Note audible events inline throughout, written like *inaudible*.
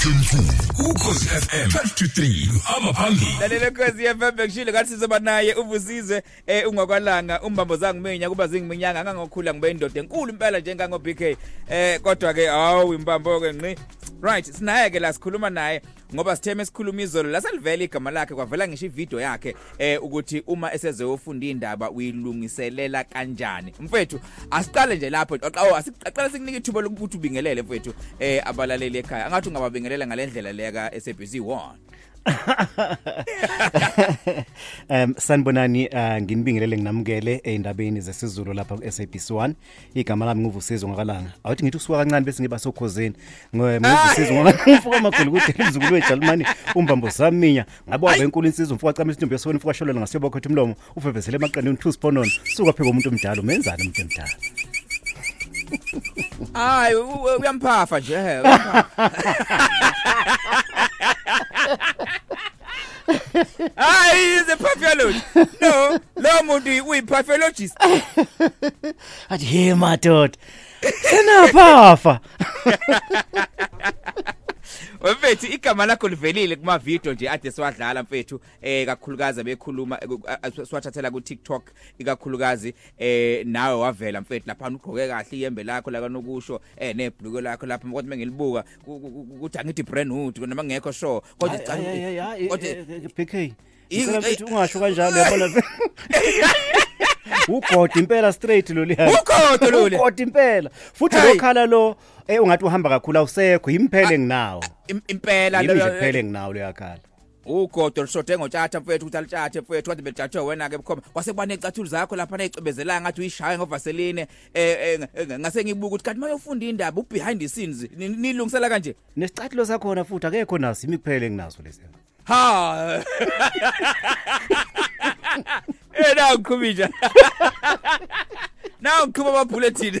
Ukhosi FM 12 to 3 uhamba phambili lalela khosi FM bekushilo ngathi sizoba naye uvusizwe eh ungakwalanga umbambo zangu minya kuba zingiminyanga ngangokhula ngibe indoda enkulu impela njengango BK eh kodwa ke awu imbambo ke ngqi. Right sinaye ke la sikhuluma naye. Ngoba sitheme sikhuluma izolo lasalivela igama lakhe kwavela ngisho ivideo yakhe eh ukuthi uma esezeyofunda indaba uyilungiselela kanjani. Mfethu asiqale nje lapho awu asiqale sikunike ithuba lokuthi ubingelele mfethu eh abalaleli ekhaya. Angathi ungababingelela ngalendlela leka SABC 1 *laughs* Um sanibonani uh, nginibingelele nginamukele eindabeni zesizulu lapha ku SABC1 igama lami nguvusizwe ngakalanga. Awuthi ngithi usuka kancane bese ngiba sokhozeni ngivusizwe ngakamfuka amakhulu kude *laughs* izukulu weJalimani umbambo saminya ngabe wabe enkulu insizwe mfuka camisa intombi yesona mfuka sholela ngasiyobokho ethi umlomo. Ufevesele emaqandeni two sponono suka pheka umuntu omdala. Umenzani umuntu omdala? Hayi uyamphafa nje uyamphafa. *laughs* hayi is a pathologist no lo muntu uyipathologist *laughs* athi he madoda senaphafa *laughs* Mfethu igama lakho livelile kuma video nje ade siwadlala mfethu eh kakhulukazi bekhuluma eh, siwathathela ku TikTok ikakhulukazi eh nawe wavela mfethu lapha ugqoke kahle iyembe lakho la kanokusho eh nebhluke lakho lapha kodwa mengilibuka ukuthi angithi brand hood noma ngekho sure. Kodwa kodwa PK I- Ngicela I- mfethu ungasho kanjalo yabona? Ugodi impela straight lo liya Ugodi lo liya. ugodi impela. Futhi Hey. lokhala lo eh ungathi uhamba kakhulu awusekho imphele nginawo im- impela yimi nje lo- kuphele nginawo leyakhala ugodo lishode ngotshata mfethu ukuthi alitshathe mfethu kade bejathe wena ke bukhoma. Kwase kubane icathulo zakho lapha nayicebezela ngathi uyishaye ngovaseline eh eh, eh, ngase ngibuka ukuthi kanti mayofunda indaba u behind the scenes ni- nilungisela kanje? Nesicathulo sakhona futhi akekho naso imiphele nginaso lesi. Ha! *laughs* Eh na ngikhumija na ngikhuma ama bulletin. *laughs*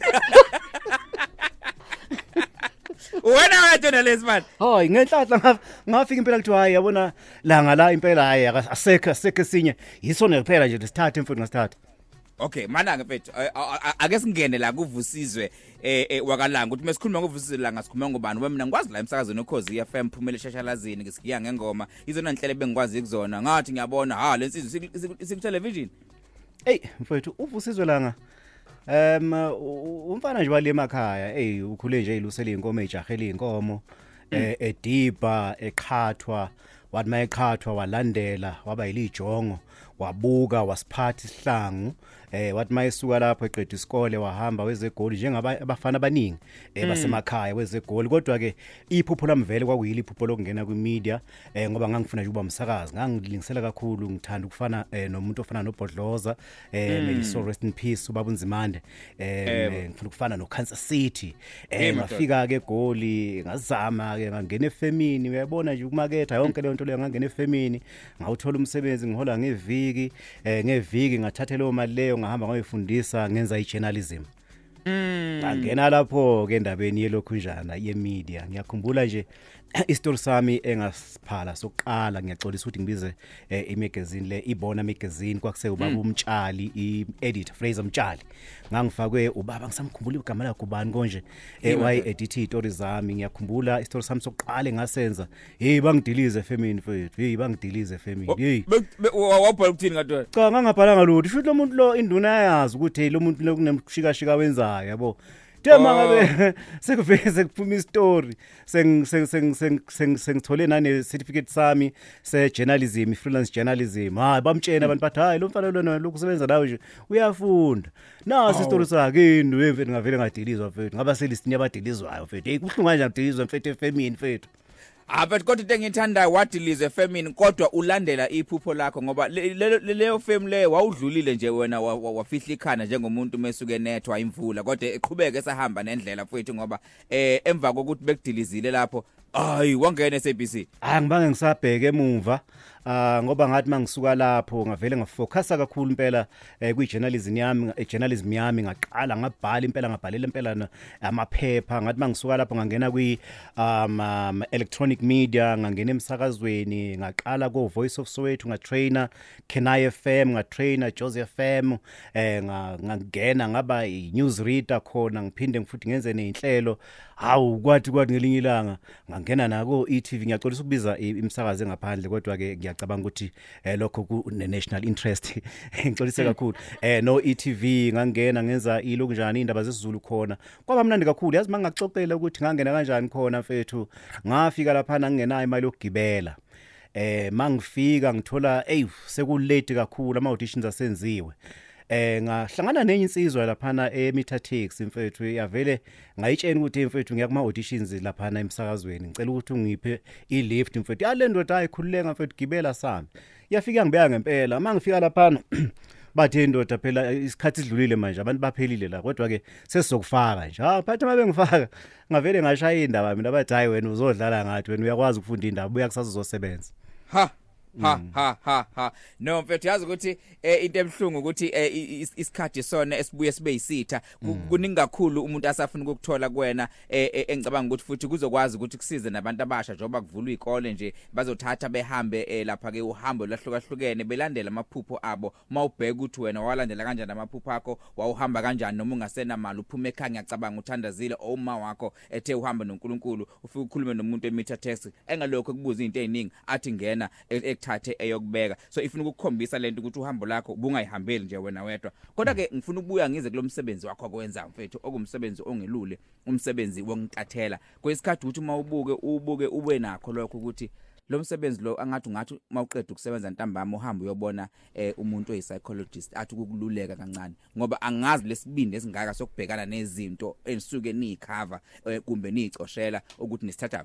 Wena wethu lesi man? Hayi ngenhlanhla ngaf- ngafika impela kuthi hayi yabona langa la impela hayi aka- asekho asekho esinye. Yisona kuphela nje lesithathe mfowethu ngasithatha Okay mana ke mfethu a- ake singene la kuvusizwe eh eh, wakalanga ukuthi mesikhuluma ngovusizwe la ngasikhuluma ngobani? Mina ngikwazi la emsakazweni ukhozi FM phumele shashalazini ngisikiya ngengoma. Izona inhlelo bengikwazi kuzona. Ngathi ngiyabona ha lensizwe siku television. Ey mfowethu uvusizwe langa. Em u- umfana nje wale emakhaya ey ukhule nje ilusele inkomo ejahela inkomo eh ediba eqhathwa wathi mayeqhathwa walandela waba yilijongo wabuka wasiphatha isihlangu eh wathi mayesuka lapho eqeda isikole wahamba wezegoli njengaba abafana abaningi eh basemakhaya wezegoli. Kodwa ke iphupho lamvele kwakuyili iphupho lokungena kwimedia eh ngoba ngangifuna nje ukuba umsakazi ngangilingisela kakhulu ngithanda ukufana eh nomuntu ofana noBhodloza eh may so rest in peace ubaba unzimande eh ngifuna ukufana no Kansas City. Eh Yebo, madoda. ngafika ke egoli ngazama ke ngangena efemini. Uyabona nje ukumaketha yonke leyo nto leyo ngangena efemini. Ngawuthola umsebenzi ngihola ngeviki eh ngeviki ngathatha leyo mali leyo ngahamba ngoyifundisa ngenza ijournalism. Ngangena lapho ke endabeni yelokhunjana yemedia. Ngiyakhumbula nje *clears throat* istory sami engasiphala sokuqala ngiyaxolisa ukuthi ngibize eh, imagazine le ibona magazine. Kwakuse ubaba umtshali ieditor Fraser Mtshali. Ngangifakwe ubaba ngisamkhumbula igama lakhe kubani konje? Eh, waye edit istory zami. Ngiyakhumbula istory sami sokuqala engasenza. Hey bangidilize efemini mfethu hey bangidilize efemini. Hey. wabhala ukuthini ngadwa cha ngangabhalanga lutho. Futhi lo muntu lo induna yazi ukuthi hey lo muntu lo kunemshikashika wenzayo yabo. Tema ngabe *laughs* sekuveze kuphuma istory seng seng seng seng seng sengithole nane certificate sami se journalism freelance journalism. Hayi bamtshena abantu bathi hayi lo mfana lona lokusebenza nawe nje uyafunda. Nasi istory sakhe indwe mfethu ngavele ngadilizwa mfethu ngaba selistini yabadilizwayo mfethu. Hey kuhlunga kanje ngidilizwa mfethu efemini mfethu. Ah but kodwa into engithandayo wadilize femini kodwa ulandela iphupho lakho ngoba le- le- le- leyo fame leyo wawudlulile nje wena wa- wa- wafihla ikhana njengomuntu mesuke nethwa imvula. Kodwa eqhubeke esahamba nendlela futhi ngoba eh emva kokuthi bekudilizile lapho hayi wangena SABC Ah ngibange ngisabheke emuva. Ah ngoba ngathi mangisuka lapho ngavele ngafocusa kakhulu impela eh kwi journalism yami eh, journalism yami ngaqala ngabhala impela ngabhalela impela na- amaphepha. Ngathi mangisuka lapho ngangena kwi um, um electronic media ngangena emsakazweni ngaqala ko Voice of Soweto ngatrainer Kenai FM ngatrainer Joseph FM eh nga- ngangena ngaba i news reader khona ngiphinde futhi ngenze nezinhlelo hawu kwathi kwathi ngelinye ilanga ngangena nako e-TV ngiyaxolisa ukubiza i- imsakazo engaphandle kodwa ke ngiyacabanga ukuthi eh, lokho ku ne national interest *laughs* ngixolise kakhulu. Eh no e-TV ngangena ngenza ilo kunjani indaba zesiZulu khona. Kwaba mnandi kakhulu yazi mangaxoxela ukuthi ngangena kanjani khona mfethu. Ngafika lapha ngingenayo imali yokugibela. Eh mangifika ngithola ey sekulate kakhulu ama auditions asenziwe. Eh ngahlangana nenye insizwa laphana eMitatex mfethu yavele ngayitshena ukuthi mfethu ngiya kuma auditions laphana emsakazweni. Ngicela ukuthi ungiphe i lift mfethu yale ndoda ayikhululeka mfethu gibela sami. Yafika ngibeka ngempela. Mangifika laphana *clears throat* bathe indoda phela isikhathi sidlulile manje abantu baphelile la kodwa ke sesizokufaka nje. Ha phatha mabe ngifaka ngavele ngashaya indaba mina bathi hayi wena uzodlala ngathi wena uyakwazi ukufunda indaba buya kusasa uzosebenza. Ha! Ha ha ha ha. No mfethu yazi ukuthi eh, into emhlungu ukuthi eh, i- is- isikhathi sona esibuye sibe yisitha. Ku- kuningi kakhulu umuntu asafuna ukukuthola kuwena eh, eh, engicabanga ukuthi futhi kuzokwazi ukuthi kusize nabantu abasha njengoba kuvulwa izikole nje bazothatha behambe eh, lapha ke uhambo lahlukahlukene belandela amaphupho abo. Mawubheka ukuthi wena walandela kanjani amaphupho akho wawuhamba kanjani noma ungasenamali uphume ekhaya ngiyacabanga uthandazile oma wakho ethe uhamba noNkulunkulu ufike ukhulume nomuntu emeter text engalokho kubuza izinto eziningi athi ngena e- ekuthathe eyokubeka. So ifuna ukukhombisa lento ukuthi uhambo lakho bungayihambeli nje wena wedwa kodwa ke ngifuna ukubuya ngize kulomsebenzi wakho akwenza mfethu okumsebenzi ongelule umsebenzi wongicathela kwesikhathi ukuthi uma ubuke ubuke ube nakho lokho ukuthi lo msebenzi lo angathi ungathi mawuqeda ukusebenza ntambama uhamba uyobona eh, umuntu oyipsychologist athi ukukululeka kancane ngoba angazi lesibindi esingaka sokubhekana nezinto enisuke niyikhava eh, kumbe niyicoshela ukuthi nisithatha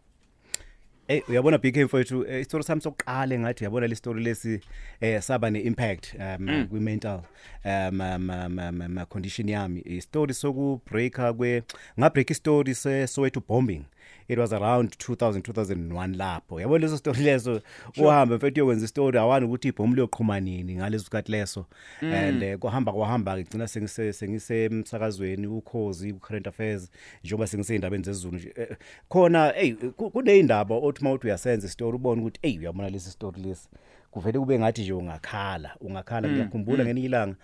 Eh uyabona BK mfowethu? Eh, isitori sami sokuqala ngathi yabona le story lesi eh saba ne-impact um kwi mental um um, condition yami. Istory soku breaker kwe nga break istory se Soweto bombing. It was around 2000 2001 lapho. Yabona leso story leso? Uhamba mfethu yokwenza istory awani ukuthi ibhomu liyoqhuma nini ngaleso sikhathi leso. And eh, kuhamba kwahamba ngicina sengise sengise emsakazweni ukhozi ku current affairs njengoba sengiseyindabeni zezulu nje Eh, khona hey ku- kuneyindaba othi mawuthi uyasenza istory ubone ukuthi hey uyabona lesi story lesi. Kuvele kube ngathi nje ungakhala ungakhala ngiyakhumbula ngelinye ilanga.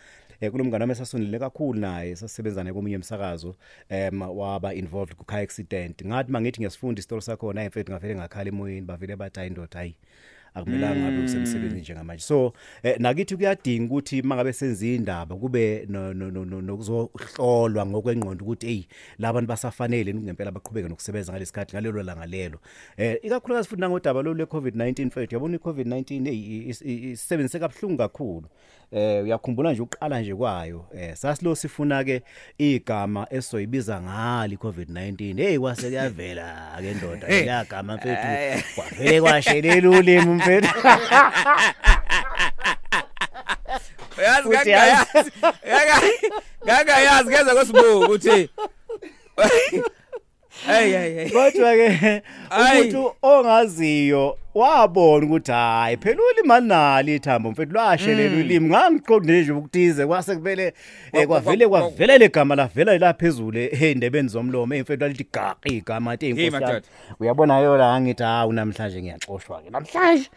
Eh kulomngane wami esasonile kakhulu naye sasebenza naye komunye emsakazo em waba involved ku car accident. Ngathi mangithi ngiyasifunda istory sakho naye mfethu ngavele ngakhala emoyeni bavele bathi hayi indoda hayi. Akumelanga ngabe usemsebenzini njengamanje. So eh, nakithi kuyadinga ukuthi mangabe senza indaba kube no- no- no- no- nokuzohlolwa ngokwengqondo ukuthi hey labantu basafanele ngempela baqhubeke nokusebenza ngalesikhathi ngalelo langa lelo. Eh ikakhulukazi futhi nangodaba lo le COVID-19 mfethu yabona i-COVID-19 hey is- is- isebenzise kabuhlungu kakhulu. Eh uyakhumbula nje uqala nje kwayo. Eh sasilo sifuna ke igama esoyibiza ngali covid-19 hey kwase kuyavela ke ndoda liyagama mfethu kwavele kwashelela ulimi mfethu uyazi Futhi ngakayazi ngakayazi ngeza kwesibuku ukuthi hey hey hey kodwa ke Ayi. umuntu ongaziyo wabona ukuthi hayi phela ulimi alinalo ithambo mfethu lwashelela ulimi ngangiqonde nje ukutize kwase kubele eh, kwavele kwavela legama lavela la phezulu endebeni zomlomo emfethu lithi gaqi igama athi Hey, inkosi yami madoda. uyabona yona ngithi hawu namhlanje ngiyaxoshwa ke namhlanje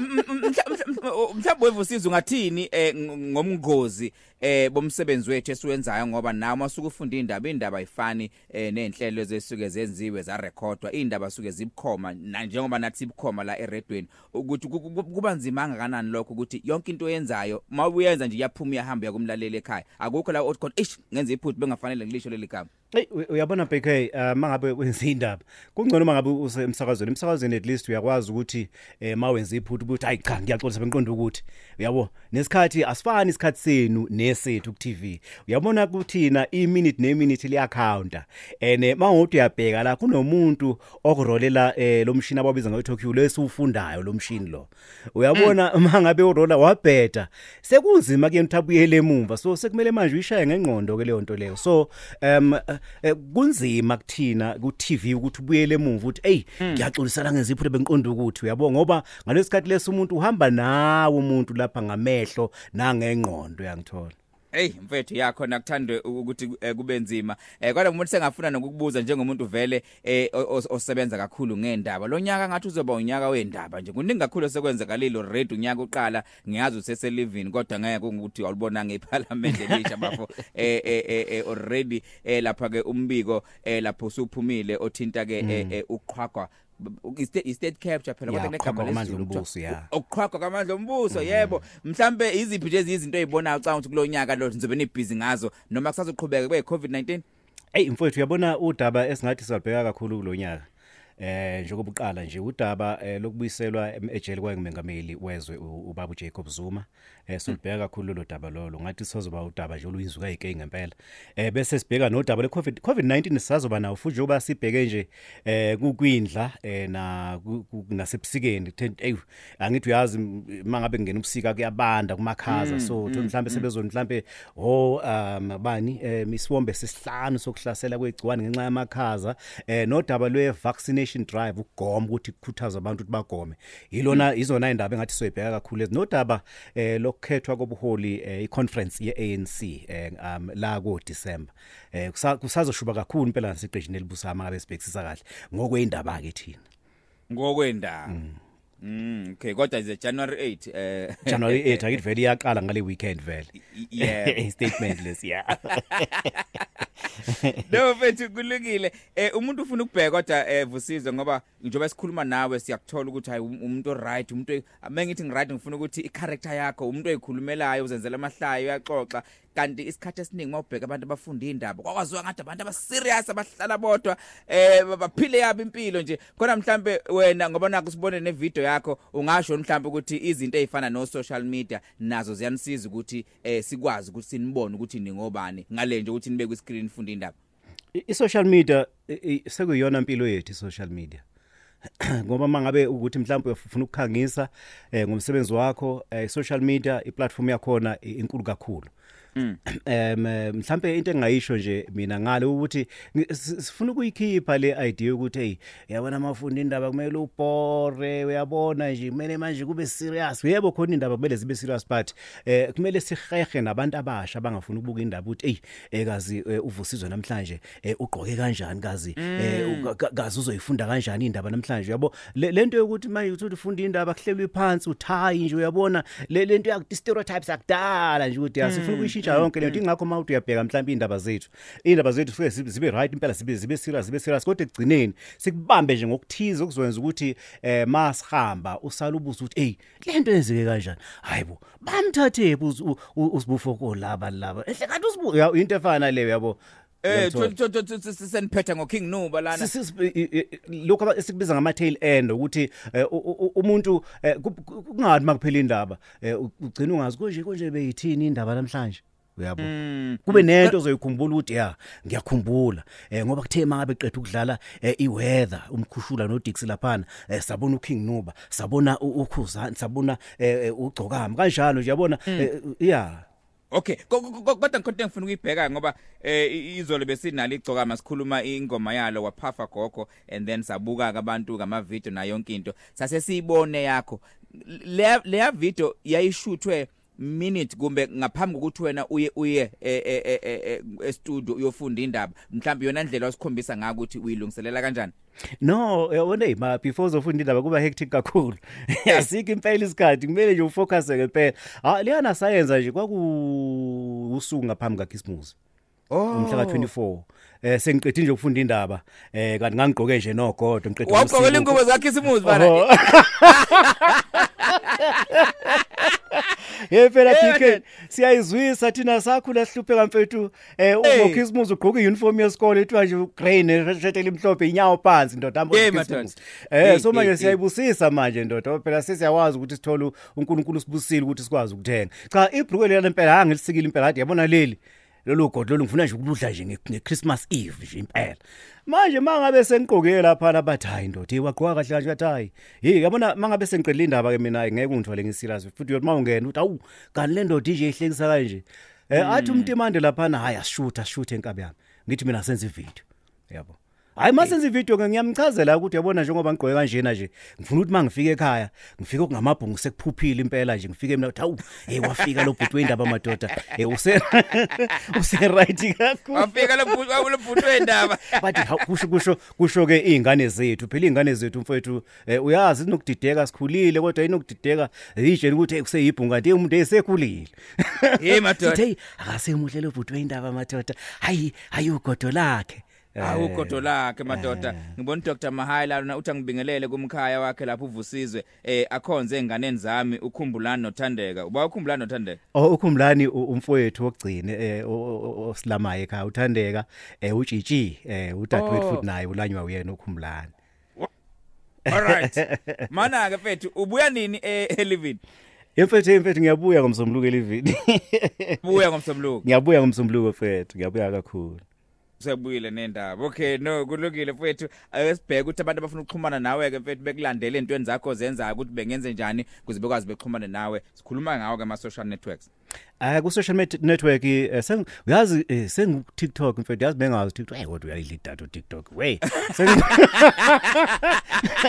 mhlawumbe wevusiza ungathini eh, ng- ngomngozi eh bomsebenzi wethu esiwenzayo ngoba nawe masuku ufunda indaba indaba ayifani eh nenhlelo ezisuke zenziwe za recordwa indaba suke zibukhoma na njengoba nathi sibukhoma la eredweni ukuthi ku- ku- kuba nzima kangakanani lokho ukuthi yonke into oyenzayo mawuyenza nje iyaphuma iyahamba yakumlaleli ekhaya. Akukho la othi khona ish ngenza iphutha bengafanele ngilisho leli gama. Hey uy- uyabona BK uh, mangabe wenza indaba kungcono mangabe usemsakazweni emsakazweni. At least uyakwazi ukuthi eh mawenza iphuthu ukuthi hayi cha ngiyaxolisa benqondo ukuthi. Uyabo? Nesikhathi asifani isikhathi senu nesethu ku TV uyabona kuthina i minute ne minute liya counter ene mawuthi uyabheka la kunomuntu okurolela eh lo mshini ababiza ngayo Tokyo lesiufundayo lo mshini lo. Uyabona mangabe urola wabheda sekunzima ke mthabuyele emumva so sekumele manje uyishaye ngengqondo ke leyo nto leyo. So um eh, kunzima kuthina ku TV ukuthi ubuyele emumva uthi hey ngiyaxolisana ngeziphuthe benqondo ukuthi? Uyabo ngoba ngalesikhathi leso umuntu uhamba nawo umuntu lapha ngamehlo nangengqondo uyangithola. Hey mfethu yakho nakuthandwe ukuthi eh, kube nzima. Eh kodwa umuntu sengafuna nokukubuza njengomuntu vele eh o- o- osebenza kakhulu ngendaba. Lo nyaka ngathi uzoba unyaka wendaba nje. Kuningi kakhulu sekwenzakalile already unyaka uqala ngiyazi usese living kodwa ngeke ukuthi awulibonanga eParliament elisha bafo *laughs* eh eh eh, eh already eh lapha ke umbiko eh lapho usuphumile othinta ke eh, eh, uqhwaqwa istate istate capture phela Ya, kodwa uqhwagwa negama kwamandla lesizulu ombuso, ya. ukuqhwagwa kwamandla ombuso yebo mhlambe iziphi nje izinto ezibonayo ucanga ukuthi kulonyaka lo nizobe nibhizi ngazo noma kusazoqhubeka kwe COVID-19 Ey mfowethu uyabona udaba esingathi salibheka kakhulu kulonyaka. Eh njengoba uqala nje udaba eh, lokubuyiselwa em- ejele kwayengumengameli wezwe u- ubaba Jacob Zuma. Eh solibheka kakhulu lo daba lolo ngathi sizoba udaba nje oluyinzuka yike ngempela. Eh bese sibheka nodaba le COVID COVID-19 sisazoba nawo futhi njengoba sibheke nje eh kukwindla eh na ku- ku- nasebsikeni ey angithi uyazi m- mangabe ngena ubusika kuyabanda kumakhaza so uthi mhlambe sebezoni mhlambe ho um bani eh miswombe sesihlanu sokuhlasela kwegciwane ngenxa yamakhaza. Eh nodaba lwe vaccination drive ukugoma ukuthi kukhuthaza abantu ukuthi bagome. Yilona izona indaba engathi soyibheka kakhulu lezi. Nodaba eh lokukhethwa kobuholi eh, i-conference ye-ANC eh um la ko December eh kusa- kusazoshuba kakhulu impela nasiqeshini elibusayo mangabe sibhekisisa kahle. Ngokwendaba ke thina. Ngokwendaba mm. Okay kodwa nje January 8 eh? *laughs* January 8 akithi vele iyaqala ngale weekend vele. Yeah. *laughs* Statement lesi yeah. *laughs* No mfethu kulungile. Eh umuntu ufuna ukubheka kodwa eh vusizo ngoba njengoba sikhuluma nawe siyakuthola ukuthi hayi um- umuntu oright umuntu mengithi ngiright ngifuna ukuthi i-character yakho umuntu oyikhulumelayo uzenzela amahlayo uyaxoxa. Kanti isikhathi esiningi mawubheka abantu abafunda indaba kwakwaziwa ngathi abantu abaserious abahlala bodwa eh baphile yabi impilo nje. Khona mhlambe wena ngoba naku sibone ne video yakho ungasho mhlambe ukuthi izinto ezifana no social media nazo ziyanisiza ukuthi eh sikwazi ukuthi sinibone ukuthi ningobani ngale nje ukuthi nibe ku screen funda indaba I- i-social media i- i- sekuyiyona impilo yethu i-social media. *clears throat* Ngoba mangabe ukuthi mhlawumbe ufuna ukukhangisa eh ngomsebenzi wakho eh, i-social media i-platform yakhona i- inkulu kakhulu. em *clears throat* eh, mhlambe into engayisho nje mina ngale ukuthi ngi- si- sifuna ukuyikhipha le idea ukuthi hey yabona amafunda indaba kumele ubhore uyabona nje kumele manje kube serious. Yebo khona indaba kumele zibe serious but eh kumele sihehe nabantu abasha abangafuni ukubuka indaba ukuthi hey eh kazi eh, uvusizwe namhlanje eh, ugqoke kanjani kazi? Eh uka- ka- kazi uzoyifunda kanjani indaba namhlanje? Yabo Le- lento yokuthi manje uthi ufunda indaba kuhlelwe phansi uthayi nje uyabona? Le lento yak stereotypes akudala nje ukuthi asifuna ukuyishintsha yonke lento ingakho mawuthi uyabheka mhlawumbe indaba zethu indaba zethu fike zibe zibe right impela zibe zibe serious zibe serious. Kodwa ekugcineni sikubambe nje ngokuthiza okuzwenza ukuthi eh masihamba usalubuza ukuthi hey lento yenzeke kanjani? Hayibo bamthathe usibufoko laba laba. Ehle kanti usibu ya, into efana leyo yabo. Eh Uyakuthola. seniphetha ngo King Nuba lana. Sisi- i- i- lokho aba- esikubiza ngama tail end ukuthi eh, u- u- umuntu eh, ku- ku- kungathi makuphela indaba eh, u- ugcina ungazi konje konje beyithini indaba namhlanje? Uyabo? Kube nento ozoyikhumbula ukuthi ya ngiyakhumbula eh ngoba kuthe mangabe qedwe ukudlala eh, iweather umkhushula no Dix laphana eh, sabona uKing Nuba sabona u- ukhuzani sabona eh, eh, ugcokama kanjalo nje yabona eh, yeah Okay ko- ko- ko- kodwa ngikhona ngifuna ukuyibheka ngoba eh izolo besinalo igcoka masikhuluma ingoma yalo waphafa gogo and then sabuka abantu ngama video na yonke into. Sase siyibone yakho le le video yayishuthwe minute kumbe ngaphambi kokuthi wena uye uye e- e- e- e- e studio uyofunda indaba mhlawumbe yona indlela wasikhombisa ngayo ukuthi uyilungiselela kanjani No, yabona hey ma before uzofunda indaba kuba hectic kakhulu. *laughs* Asikho impela isikhathi kumele nje ufocus ke impela. Ah liyana sayenza nje kwaku usuku ngaphambi kaChristmas. oh Umhla ka24. Eh sengiqedile nje ukufunda indaba. Eh kanti ngangigqoke nje nogodo ngiqedile. wawugqokela ingubo zakhe isimuzi bana *laughs* Oh. *laughs* *laughs* Ye phela Eh, PK man. siyayizwisa thina sakhula sihlupheka mfethu eh Hey. uGhokhismuzi ugqoka iuniform yesikole ethiwa nje ugreen shirt elimhlophe inyawo phansi ndoda ambo Yeah, Christmas. madoda. Eh Hey, so hey, manje hey. siyayibusisa manje ndoda phela sesiyawazi ukuthi sithole uNkulunkulu sibusile ukuthi sikwazi ukuthenga cha ibhruke leli impela angilisikile impela kade yabona leli lolu godo lolu ngifuna nje ukuludla nje nge- ngeChristmas Eve nje impela. Manje mangabe sengiqokeke lapha bathi hayi ndoda hey waqoka kahle kanje bathi hayi hey yabona mangabe sengiqedile indaba ke mina ngeke ungithole ngiserious futhi uyothi mawungena uthi awu kanti le ndoda nje ihlekisa kanje eh athi umuntu imande lapha hayi asishutha ashuthe enkabi yami. Ngithi mina senze ivideo yabo. Hayi masenze ivideo ke ngiyamchazela ukuthi yabona njengoba ngigqoke kanjena nje ngifuna ukuthi mangifika ekhaya ngifike okungamabhungu sekuphuphile impela nje ngifike mina uthi hawu hey wafika lo bhuti wendaba madoda. Hey use *laughs* use right kakhulu. Wafika lo bhuti lo bhuti wendaba *laughs* bathi hawu, kusho kusho kusho ke izingane zethu phela izingane zethu mfowethu eh, uyazi inokudideka sikhulile kodwa inokudideka yitshela ukuthi hey, kuseyibhunga kanti umuntu esekhulile hey madoda. *laughs* Hey akasemuhle lo bhuti wendaba madoda. Hayi hayi ugodo lakhe. Hawu Eh, ugodo lakhe madoda. Ngibona Dr Mahayila lona uthi angibingelele kumkhaya wakhe lapho uvusizwe. Eh akhonze enganeni zami ukhumbulani nothandeka. Uba ukhumbulani nothandeka? Oh ukhumbulani u- umfowethu wokugcina eh o- o- osilamaye ekhaya uthandeka eh utshitshi eh udadewethu Oh. futhi naye ulanywa uyena ukhumbulani. Alright *laughs* mana ke mfethu ubuya nini eh Livini Emfethu emfethu ngiyabuya ngomsombuluko elivini. *laughs* Buya ngomsombuluko? Ngiyabuya ngomsombuluko mfethu ngiyabuya kakhulu. Sebuyile nendaba. Okay no kulungile mfethu. Ayesibheka ukuthi abantu abafuna ukuxhumana nawe ke mfethu bekulandele entweni zakho zenzayo ukuthi bengenze njani ukuze bekwazi bexhumane nawe. Sikhuluma ngawo ke ama social networks. Ah ku social media network eh, uyazi eh, sengu TikTok mfethu yazi bengazi TikTok hey kodwa uyayidla data TikTok wey. *laughs*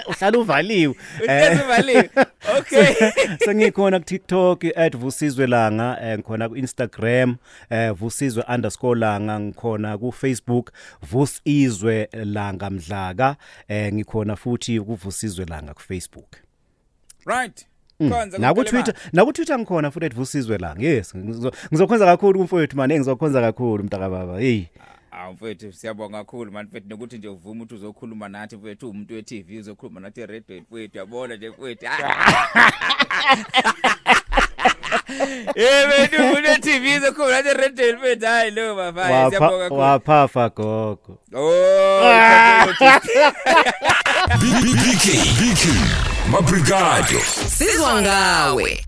Uhlala uvaliwe. Eh, Usivaliwe okay. *laughs* Sengikhona ku TikTok @vusizwelanga eh, ngikhona ku Instagram eh, vusizwe_langa ngikhona ku Facebook vusizwe langa mdlaka eh, ngikhona futhi ku vusizwelanga ku Facebook right. Konza na ku Twitter na ku Twitter ngikhona futhi @vusizwe langa yes ngizo- ngizokhonza kakhulu kumfowethu man ngizokhonza kakhulu mntaka baba hey. Awu mfethu siyabonga kakhulu man mfethu nokuthi nje uvuma ukuthi uzokhuluma nathi mfethu umuntu we TV uzokhuluma nathi radio mfethu yabona nje mfethu *laughs* Eh mfethu umuntu we TV uzokhuluma nathi radio mfethu hayi lo baba siyabonga wapha kakhulu. waphafa gogo. Oh *laughs* *laughs* BK, BK, Mabrigado. Sizwa ngawe